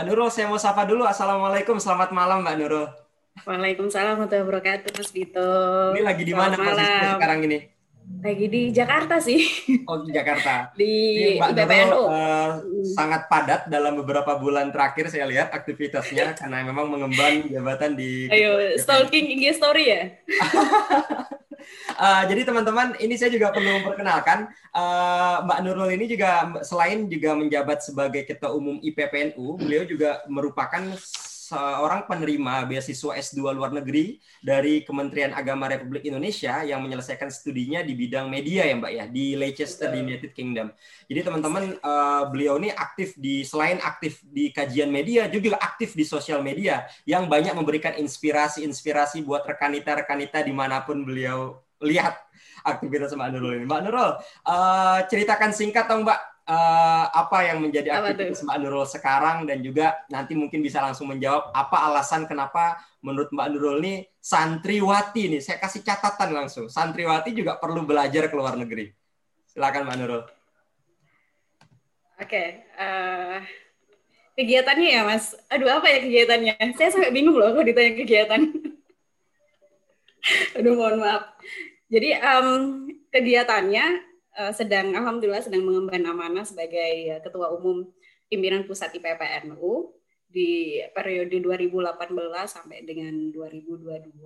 Mbak Nurul, saya mau sapa dulu. Assalamualaikum, selamat malam Mbak Nurul. Waalaikumsalam warahmatullahi wabarakatuh, Mas Dito. Ini lagi di mana posisinya sekarang ini? Lagi di Jakarta sih. Oh, di Jakarta. di Mbak. Nurul uh, sangat padat dalam beberapa bulan terakhir saya lihat aktivitasnya karena memang mengemban jabatan di Ayo, stalking IG story ya? Uh, jadi teman-teman, ini saya juga perlu memperkenalkan uh, Mbak Nurul ini juga selain juga menjabat sebagai ketua umum IPPNU, beliau juga merupakan seorang penerima beasiswa S2 luar negeri dari Kementerian Agama Republik Indonesia yang menyelesaikan studinya di bidang media ya Mbak ya di Leicester di United Kingdom. Jadi teman-teman uh, beliau ini aktif di selain aktif di kajian media juga aktif di sosial media yang banyak memberikan inspirasi-inspirasi buat rekanita-rekanita di mana pun beliau lihat aktivitas Mbak Nurul ini. Mbak Nurul, uh, ceritakan singkat dong Mbak uh, apa yang menjadi aktivitas Mbak Nurul sekarang dan juga nanti mungkin bisa langsung menjawab apa alasan kenapa menurut Mbak Nurul ini santriwati nih. Saya kasih catatan langsung. Santriwati juga perlu belajar ke luar negeri. Silakan Mbak Nurul. Oke, okay, uh, eh, kegiatannya ya Mas. Aduh apa ya kegiatannya? Saya sampai bingung loh kalau ditanya kegiatan. Aduh mohon maaf. Jadi um, kegiatannya uh, sedang alhamdulillah sedang mengemban amanah sebagai uh, ketua umum pimpinan pusat IPPNU di periode 2018 sampai dengan 2022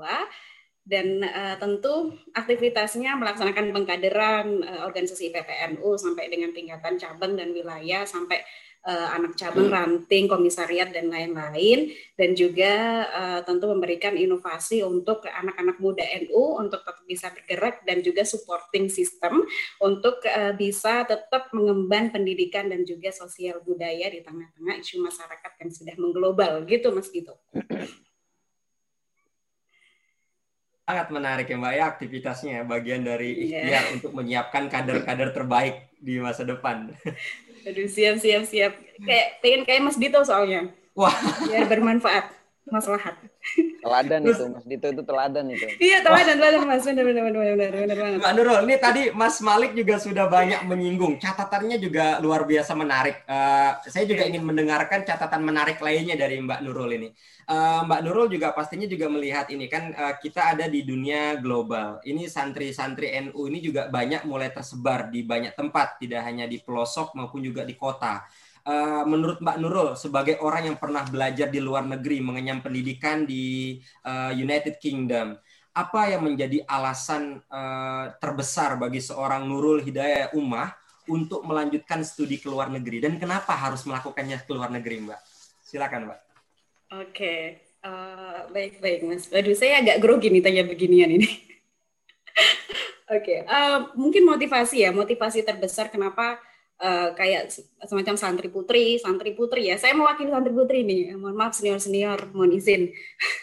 dan uh, tentu aktivitasnya melaksanakan pengkaderan uh, organisasi IPPNU sampai dengan tingkatan cabang dan wilayah sampai uh, anak cabang, hmm. ranting, komisariat dan lain-lain dan juga uh, tentu memberikan inovasi untuk anak-anak muda NU untuk tetap bisa bergerak dan juga supporting system untuk uh, bisa tetap mengemban pendidikan dan juga sosial budaya di tengah-tengah isu masyarakat yang sudah mengglobal gitu Mas Gito. sangat menarik ya Mbak ya aktivitasnya ya, bagian dari iya. ikhtiar yeah. untuk menyiapkan kader-kader terbaik di masa depan. Aduh, siap, siap, siap. Kayak pengen kayak Mas Dito soalnya. Wah. Biar bermanfaat, maslahat. Teladan itu, Mas Dito itu teladan itu. Iya, teladan, teladan Mas. Benar, benar, benar, benar, benar banget. Mbak Nurul, ini tadi Mas Malik juga sudah banyak menyinggung. Catatannya juga luar biasa menarik. Uh, saya juga ingin mendengarkan catatan menarik lainnya dari Mbak Nurul ini. Uh, Mbak Nurul juga pastinya juga melihat ini kan uh, kita ada di dunia global. Ini santri-santri NU ini juga banyak mulai tersebar di banyak tempat, tidak hanya di pelosok maupun juga di kota. Uh, menurut Mbak Nurul sebagai orang yang pernah belajar di luar negeri mengenyam pendidikan di uh, United Kingdom, apa yang menjadi alasan uh, terbesar bagi seorang Nurul Hidayah Ummah untuk melanjutkan studi ke luar negeri dan kenapa harus melakukannya ke luar negeri, Mbak? Silakan, Mbak. Oke, uh, baik baik mas. Waduh, saya agak grogi nih tanya beginian ini. Oke, okay. uh, mungkin motivasi ya, motivasi terbesar kenapa uh, kayak semacam santri putri, santri putri ya. Saya mewakili santri putri nih. Mohon maaf senior senior, mohon izin.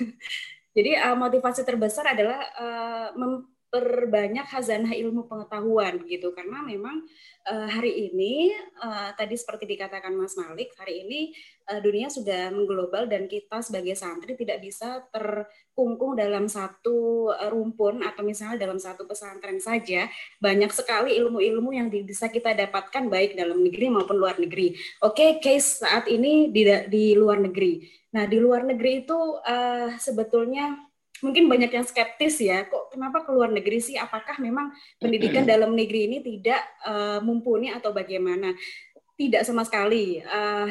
Jadi uh, motivasi terbesar adalah uh, memperbanyak khazanah ilmu pengetahuan gitu, karena memang uh, hari ini uh, tadi seperti dikatakan Mas Malik, hari ini uh, dunia sudah mengglobal dan kita sebagai santri tidak bisa terkungkung dalam satu rumpun atau misalnya dalam satu pesantren saja. Banyak sekali ilmu-ilmu yang bisa kita dapatkan baik dalam negeri maupun luar negeri. Oke, okay, case saat ini di di luar negeri. Nah, di luar negeri itu uh, sebetulnya mungkin banyak yang skeptis ya, kok kenapa ke luar negeri sih? Apakah memang pendidikan dalam negeri ini tidak uh, mumpuni atau bagaimana? Tidak sama sekali. Uh,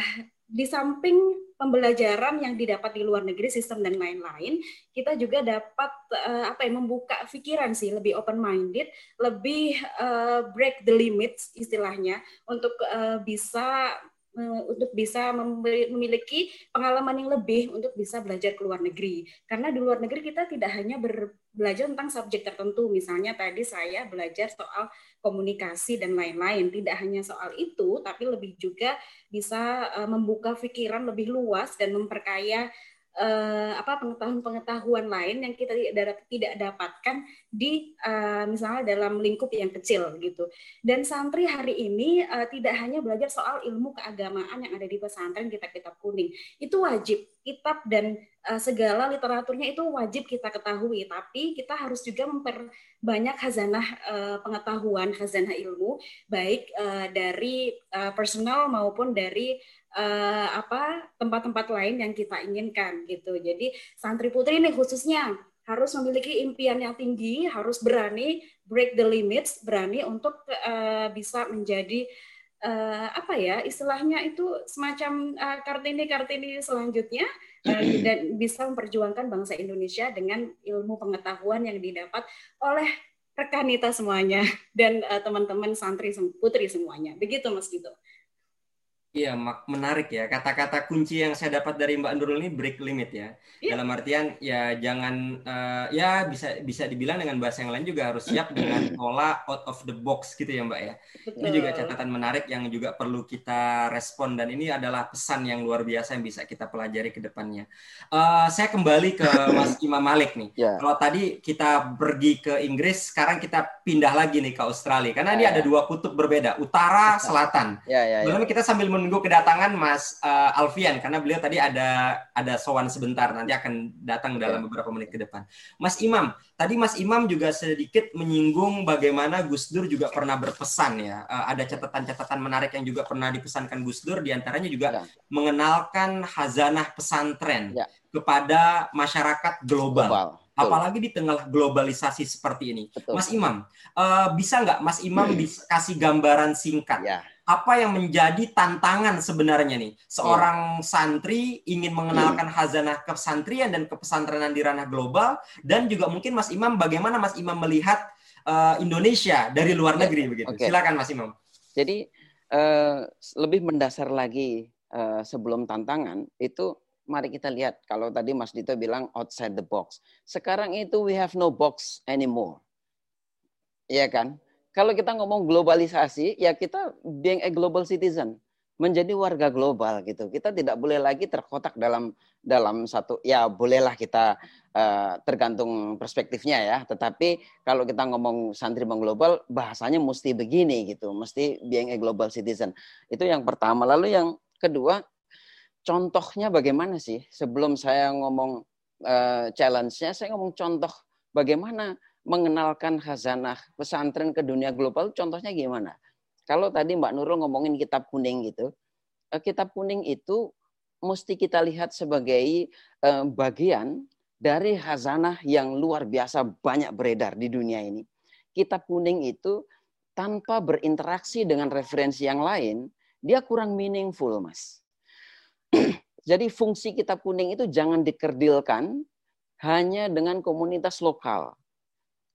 di samping pembelajaran yang didapat di luar negeri, sistem dan lain-lain, kita juga dapat uh, apa ya membuka pikiran sih, lebih open minded, lebih uh, break the limits istilahnya untuk uh, bisa untuk bisa memiliki pengalaman yang lebih untuk bisa belajar ke luar negeri. Karena di luar negeri kita tidak hanya belajar tentang subjek tertentu, misalnya tadi saya belajar soal komunikasi dan lain-lain. Tidak hanya soal itu, tapi lebih juga bisa eh, membuka pikiran lebih luas dan memperkaya uh, apa pengetahuan-pengetahuan lain yang kita tidak tidak dapatkan di uh, misalnya dalam lingkup yang kecil gitu. Dan santri hari ini uh, tidak hanya belajar soal ilmu keagamaan yang ada di pesantren kita kitab kuning. Itu wajib kitab dan uh, segala literaturnya itu wajib kita ketahui, tapi kita harus juga memperbanyak khazanah uh, pengetahuan, khazanah ilmu, baik uh, dari uh, personal maupun dari uh, apa tempat-tempat lain yang kita inginkan gitu. Jadi santri putri ini khususnya harus memiliki impian yang tinggi, harus berani break the limits, berani untuk uh, bisa menjadi uh, apa ya istilahnya itu semacam uh, kartini-kartini selanjutnya uh, dan bisa memperjuangkan bangsa Indonesia dengan ilmu pengetahuan yang didapat oleh rekanita semuanya dan teman-teman santri putri semuanya. Begitu Mas Dito. Iya, menarik ya. Kata-kata kunci yang saya dapat dari Mbak Nurul ini break limit ya. Yeah. Dalam artian ya jangan uh, ya bisa bisa dibilang dengan bahasa yang lain juga harus siap dengan pola out of the box gitu ya Mbak ya. Betul. Ini juga catatan menarik yang juga perlu kita respon dan ini adalah pesan yang luar biasa yang bisa kita pelajari ke depannya. Uh, saya kembali ke Mas Imam Malik nih. Yeah. Kalau tadi kita pergi ke Inggris, sekarang kita pindah lagi nih ke Australia karena yeah, ini yeah. ada dua kutub berbeda, utara, selatan. Yeah, yeah, yeah. kita sambil menunggu kedatangan Mas uh, Alfian karena beliau tadi ada ada sowan sebentar nanti akan datang dalam beberapa menit ke depan. Mas Imam, tadi Mas Imam juga sedikit menyinggung bagaimana Gus Dur juga pernah berpesan ya. Uh, ada catatan-catatan menarik yang juga pernah dipesankan Gus Dur di antaranya juga ya. mengenalkan hazanah pesantren ya. kepada masyarakat global. global. Apalagi di tengah globalisasi seperti ini, Betul. Mas Imam, uh, bisa nggak Mas Imam hmm. kasih gambaran singkat ya apa yang menjadi tantangan sebenarnya nih seorang yeah. santri ingin mengenalkan hmm. hazanah kesantrian dan kepesantrenan di ranah global dan juga mungkin Mas Imam bagaimana Mas Imam melihat uh, Indonesia dari luar iya, negeri begitu. Okay. Silakan Mas Imam. Jadi uh, lebih mendasar lagi uh, sebelum tantangan itu mari kita lihat kalau tadi Mas Dito bilang outside the box. Sekarang itu we have no box anymore. Iya kan? Kalau kita ngomong globalisasi, ya kita being a global citizen, menjadi warga global gitu. Kita tidak boleh lagi terkotak dalam dalam satu ya bolehlah kita uh, tergantung perspektifnya ya. Tetapi kalau kita ngomong santri mengglobal, bahasanya mesti begini gitu, mesti being a global citizen. Itu yang pertama. Lalu yang kedua, contohnya bagaimana sih? Sebelum saya ngomong uh, challenge-nya, saya ngomong contoh bagaimana mengenalkan khazanah pesantren ke dunia global contohnya gimana? Kalau tadi Mbak Nurul ngomongin kitab kuning gitu, eh, kitab kuning itu mesti kita lihat sebagai eh, bagian dari khazanah yang luar biasa banyak beredar di dunia ini. Kitab kuning itu tanpa berinteraksi dengan referensi yang lain, dia kurang meaningful, Mas. Jadi fungsi kitab kuning itu jangan dikerdilkan hanya dengan komunitas lokal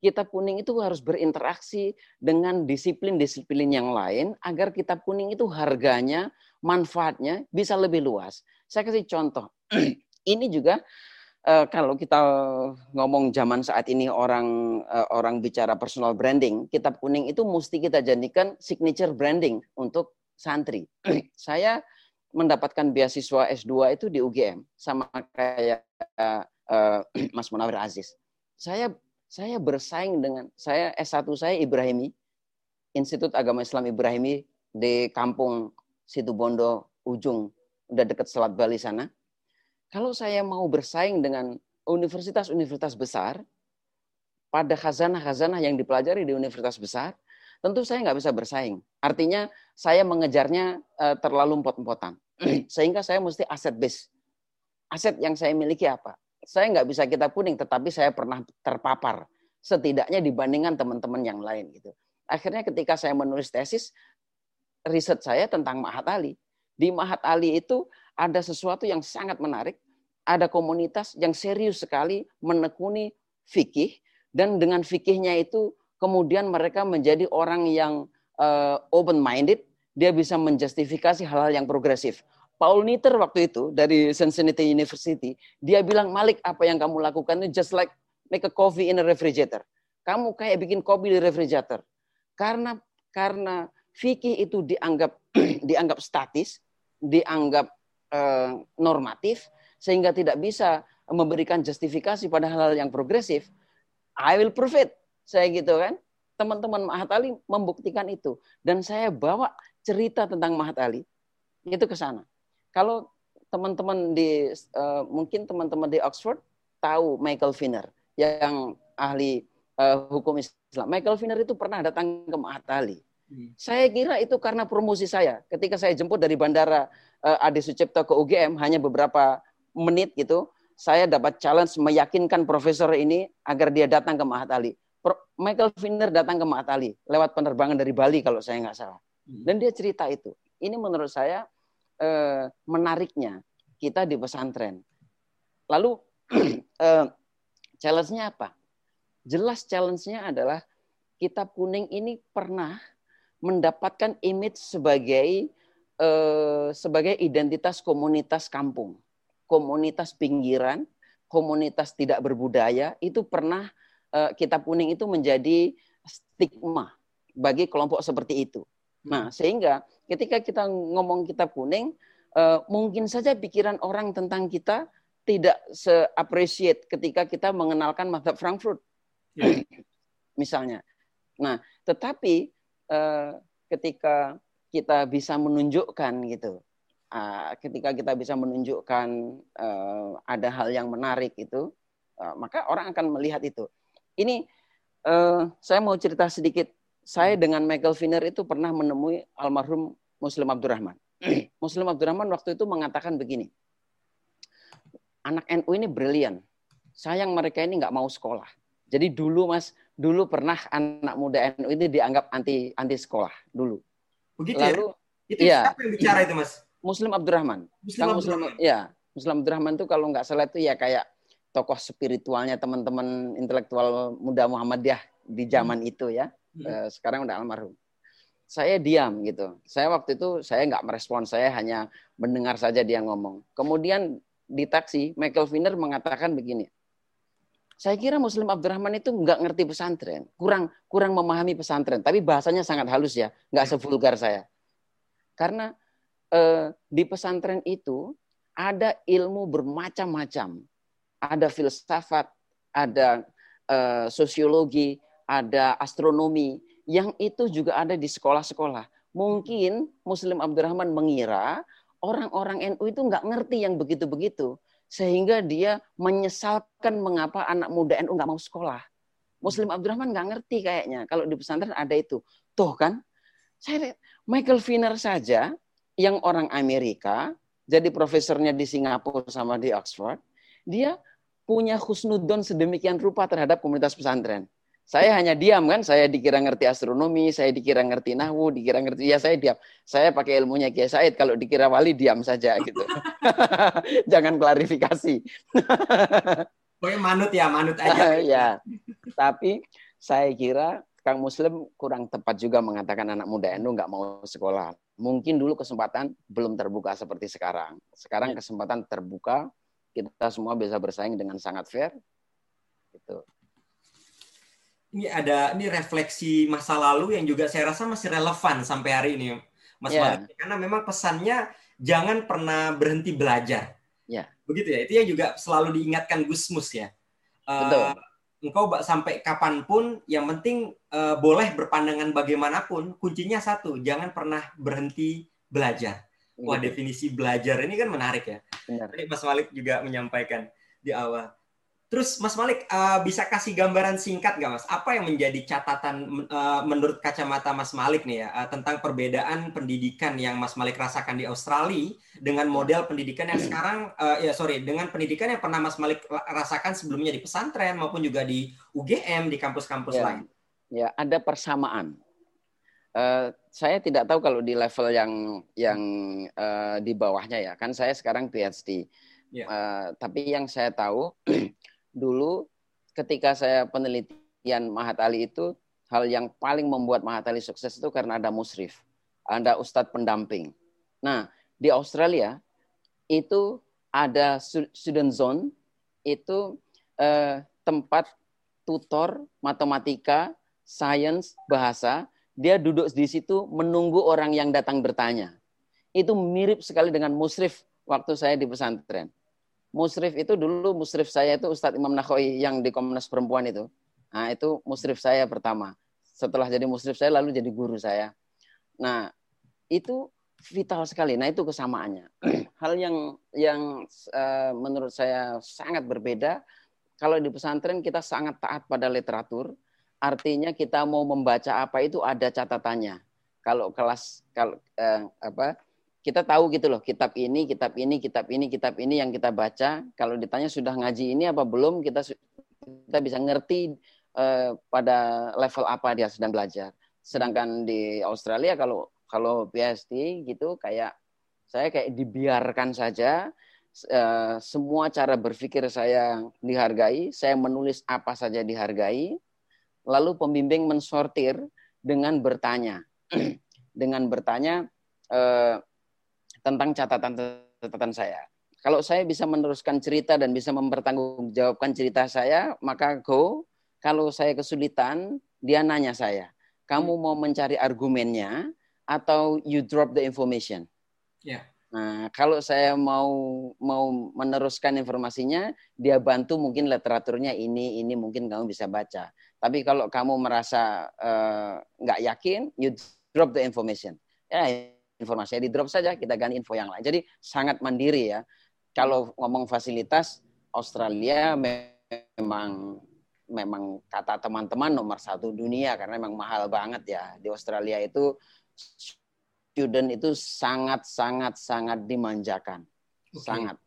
kitab kuning itu harus berinteraksi dengan disiplin-disiplin yang lain agar kitab kuning itu harganya, manfaatnya bisa lebih luas. Saya kasih contoh. ini juga eh, kalau kita ngomong zaman saat ini orang eh, orang bicara personal branding, kitab kuning itu mesti kita jadikan signature branding untuk santri. Saya mendapatkan beasiswa S2 itu di UGM sama kayak uh, Mas Munawir Aziz. Saya saya bersaing dengan saya S1 saya Ibrahimi, Institut Agama Islam Ibrahimi di kampung Situbondo ujung udah dekat Selat Bali sana. Kalau saya mau bersaing dengan universitas-universitas besar pada khazanah-khazanah yang dipelajari di universitas besar, tentu saya nggak bisa bersaing. Artinya saya mengejarnya uh, terlalu empot-empotan. Sehingga saya mesti aset base. Aset yang saya miliki apa? Saya nggak bisa kita kuning, tetapi saya pernah terpapar setidaknya dibandingkan teman-teman yang lain gitu. Akhirnya ketika saya menulis tesis, riset saya tentang Mahat Ali. Di Mahat Ali itu ada sesuatu yang sangat menarik, ada komunitas yang serius sekali menekuni fikih dan dengan fikihnya itu kemudian mereka menjadi orang yang uh, eh, open minded, dia bisa menjustifikasi hal-hal yang progresif. Paul Nitter waktu itu dari Cincinnati University, dia bilang, Malik apa yang kamu lakukan itu just like make a coffee in a refrigerator. Kamu kayak bikin kopi di refrigerator. Karena karena fikih itu dianggap dianggap statis, dianggap uh, normatif, sehingga tidak bisa memberikan justifikasi pada hal-hal yang progresif. I will prove it. Saya gitu kan. Teman-teman Mahat Ali membuktikan itu. Dan saya bawa cerita tentang Mahat Ali itu ke sana. Kalau teman-teman di uh, mungkin teman-teman di Oxford tahu Michael Finner yang ahli uh, hukum Islam. Michael Finner itu pernah datang ke Mahat Ali. Hmm. Saya kira itu karena promosi saya. Ketika saya jemput dari bandara uh, Adi Sucipto ke UGM hanya beberapa menit gitu, saya dapat challenge meyakinkan profesor ini agar dia datang ke Mahat Ali. Michael Finner datang ke Mahat Ali lewat penerbangan dari Bali kalau saya nggak salah. Hmm. Dan dia cerita itu. Ini menurut saya eh, menariknya kita di pesantren. Lalu eh, challenge-nya apa? Jelas challenge-nya adalah kitab kuning ini pernah mendapatkan image sebagai eh, sebagai identitas komunitas kampung, komunitas pinggiran, komunitas tidak berbudaya itu pernah eh, kitab kuning itu menjadi stigma bagi kelompok seperti itu. Nah, sehingga ketika kita ngomong kitab kuning, eh, mungkin saja pikiran orang tentang kita tidak se-appreciate ketika kita mengenalkan madhab Frankfurt. Ya. Misalnya. Nah, tetapi eh, ketika kita bisa menunjukkan gitu, uh, ketika kita bisa menunjukkan uh, ada hal yang menarik itu, uh, maka orang akan melihat itu. Ini uh, saya mau cerita sedikit. Saya dengan Michael Finner itu pernah menemui almarhum Muslim Abdurrahman. Muslim Abdurrahman waktu itu mengatakan begini, anak NU ini brilian. Sayang mereka ini nggak mau sekolah. Jadi dulu mas, dulu pernah anak muda NU ini dianggap anti anti sekolah dulu. Begitu ya? Lalu, ya? Itu iya, siapa yang bicara itu mas? Muslim Abdurrahman. Muslim Abdurrahman. Muslim, ya, Muslim Abdurrahman itu kalau nggak salah itu ya kayak tokoh spiritualnya teman-teman intelektual muda Muhammadiyah di zaman hmm. itu ya. Hmm. Sekarang udah almarhum. Saya diam gitu. Saya waktu itu saya nggak merespon, saya hanya mendengar saja dia ngomong. Kemudian di taksi, Michael Finner mengatakan begini, saya kira Muslim Abdurrahman itu nggak ngerti pesantren, kurang kurang memahami pesantren. Tapi bahasanya sangat halus ya, nggak sevulgar saya. Karena eh, di pesantren itu ada ilmu bermacam-macam, ada filsafat, ada eh, sosiologi, ada astronomi, yang itu juga ada di sekolah-sekolah. Mungkin Muslim Abdurrahman mengira orang-orang NU itu nggak ngerti yang begitu-begitu sehingga dia menyesalkan mengapa anak muda NU nggak mau sekolah. Muslim Abdurrahman nggak ngerti kayaknya kalau di pesantren ada itu. Tuh kan, saya Michael Finner saja yang orang Amerika jadi profesornya di Singapura sama di Oxford, dia punya khusnudon sedemikian rupa terhadap komunitas pesantren. Saya hanya diam kan, saya dikira ngerti astronomi, saya dikira ngerti nahwu, dikira ngerti ya saya diam. Saya pakai ilmunya Kiai Said, kalau dikira wali diam saja gitu. Jangan klarifikasi. Pokoknya manut ya, manut aja. ya. Tapi saya kira Kang Muslim kurang tepat juga mengatakan anak muda NU nggak mau sekolah. Mungkin dulu kesempatan belum terbuka seperti sekarang. Sekarang ya. kesempatan terbuka, kita semua bisa bersaing dengan sangat fair. Gitu ini ada ini refleksi masa lalu yang juga saya rasa masih relevan sampai hari ini, Mas yeah. Malik. Karena memang pesannya jangan pernah berhenti belajar. Yeah. Begitu ya. Itu yang juga selalu diingatkan Gusmus ya. Uh, Betul. Engkau sampai kapan pun, yang penting uh, boleh berpandangan bagaimanapun. Kuncinya satu, jangan pernah berhenti belajar. Wah, definisi belajar ini kan menarik ya. Benar. Tadi Mas Malik juga menyampaikan di awal. Terus Mas Malik uh, bisa kasih gambaran singkat nggak Mas? Apa yang menjadi catatan uh, menurut kacamata Mas Malik nih ya uh, tentang perbedaan pendidikan yang Mas Malik rasakan di Australia dengan model pendidikan yang sekarang uh, ya sorry dengan pendidikan yang pernah Mas Malik rasakan sebelumnya di pesantren maupun juga di UGM di kampus-kampus ya. lain? Ya ada persamaan. Uh, saya tidak tahu kalau di level yang yang uh, di bawahnya ya kan saya sekarang PhD. Ya. Uh, tapi yang saya tahu dulu ketika saya penelitian Mahat Ali itu hal yang paling membuat Mahat Ali sukses itu karena ada musrif, ada ustadz pendamping. Nah, di Australia itu ada student zone itu eh, tempat tutor matematika, sains, bahasa, dia duduk di situ menunggu orang yang datang bertanya. Itu mirip sekali dengan musrif waktu saya di pesantren musrif itu dulu musrif saya itu Ustadz Imam Nakhoi yang di Komnas Perempuan itu. Nah, itu musrif saya pertama. Setelah jadi musrif saya lalu jadi guru saya. Nah, itu vital sekali. Nah itu kesamaannya. Hal yang yang uh, menurut saya sangat berbeda. Kalau di pesantren kita sangat taat pada literatur, artinya kita mau membaca apa itu ada catatannya. Kalau kelas kalau uh, apa kita tahu gitu loh kitab ini, kitab ini, kitab ini, kitab ini yang kita baca. Kalau ditanya sudah ngaji ini apa belum, kita kita bisa ngerti uh, pada level apa dia sedang belajar. Sedangkan di Australia kalau kalau PhD gitu kayak saya kayak dibiarkan saja uh, semua cara berpikir saya dihargai, saya menulis apa saja dihargai, lalu pembimbing mensortir dengan bertanya, dengan bertanya uh, tentang catatan-catatan saya. Kalau saya bisa meneruskan cerita dan bisa mempertanggungjawabkan cerita saya, maka go. Kalau saya kesulitan, dia nanya saya, kamu mau mencari argumennya atau you drop the information? Yeah. Nah, kalau saya mau mau meneruskan informasinya, dia bantu mungkin literaturnya ini ini mungkin kamu bisa baca. Tapi kalau kamu merasa uh, nggak yakin, you drop the information. Ya, informasinya di drop saja, kita ganti info yang lain. Jadi sangat mandiri ya kalau ngomong fasilitas Australia memang memang kata teman-teman nomor satu dunia karena memang mahal banget ya di Australia itu student itu sangat sangat sangat dimanjakan okay. sangat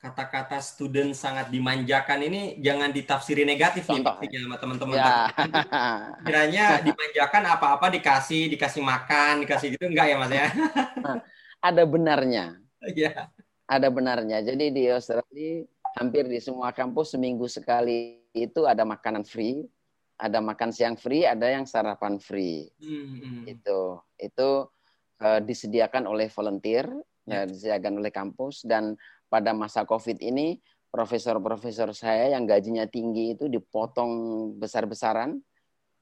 kata-kata student sangat dimanjakan ini jangan ditafsiri negatif Contoh. nih sama teman-teman. Ya. Kiranya dimanjakan apa-apa dikasih, dikasih makan, dikasih gitu enggak ya Mas ya? ada benarnya. Iya. Ada benarnya. Jadi di Australia hampir di semua kampus seminggu sekali itu ada makanan free, ada makan siang free, ada yang sarapan free. Hmm. Itu itu uh, disediakan oleh volunteer, ya. ya, disediakan oleh kampus dan pada masa Covid ini profesor-profesor saya yang gajinya tinggi itu dipotong besar-besaran,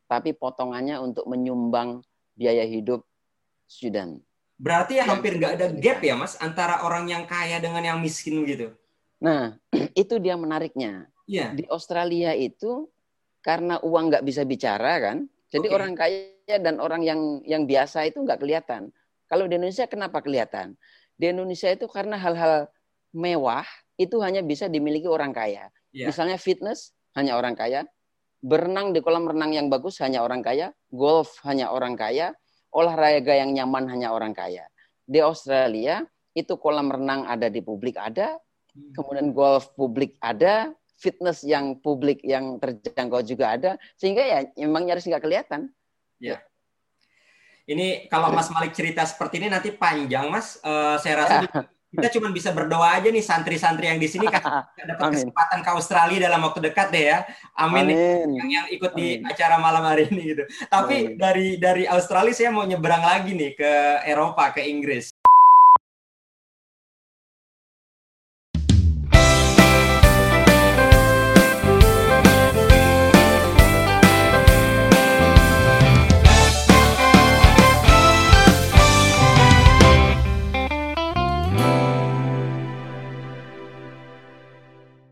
tapi potongannya untuk menyumbang biaya hidup student. Berarti ya hampir nggak ada gap ya mas antara orang yang kaya dengan yang miskin gitu. Nah itu dia menariknya. Yeah. Di Australia itu karena uang nggak bisa bicara kan, jadi okay. orang kaya dan orang yang yang biasa itu nggak kelihatan. Kalau di Indonesia kenapa kelihatan? Di Indonesia itu karena hal-hal mewah itu hanya bisa dimiliki orang kaya. Yeah. Misalnya fitness hanya orang kaya, berenang di kolam renang yang bagus hanya orang kaya, golf hanya orang kaya, olahraga yang nyaman hanya orang kaya. Di Australia itu kolam renang ada di publik ada, hmm. kemudian golf publik ada, fitness yang publik yang terjangkau juga ada, sehingga ya memang nyaris nggak kelihatan. Ya. Ini kalau Mas Malik cerita seperti ini nanti panjang Mas. Uh, saya rasa kita cuma bisa berdoa aja nih santri-santri yang di sini kan dapat kesempatan ke Australia dalam waktu dekat deh ya. Amin. Amin. Yang, yang ikut Amin. di acara malam hari ini gitu. Tapi Amin. dari dari Australia saya mau nyebrang lagi nih ke Eropa ke Inggris.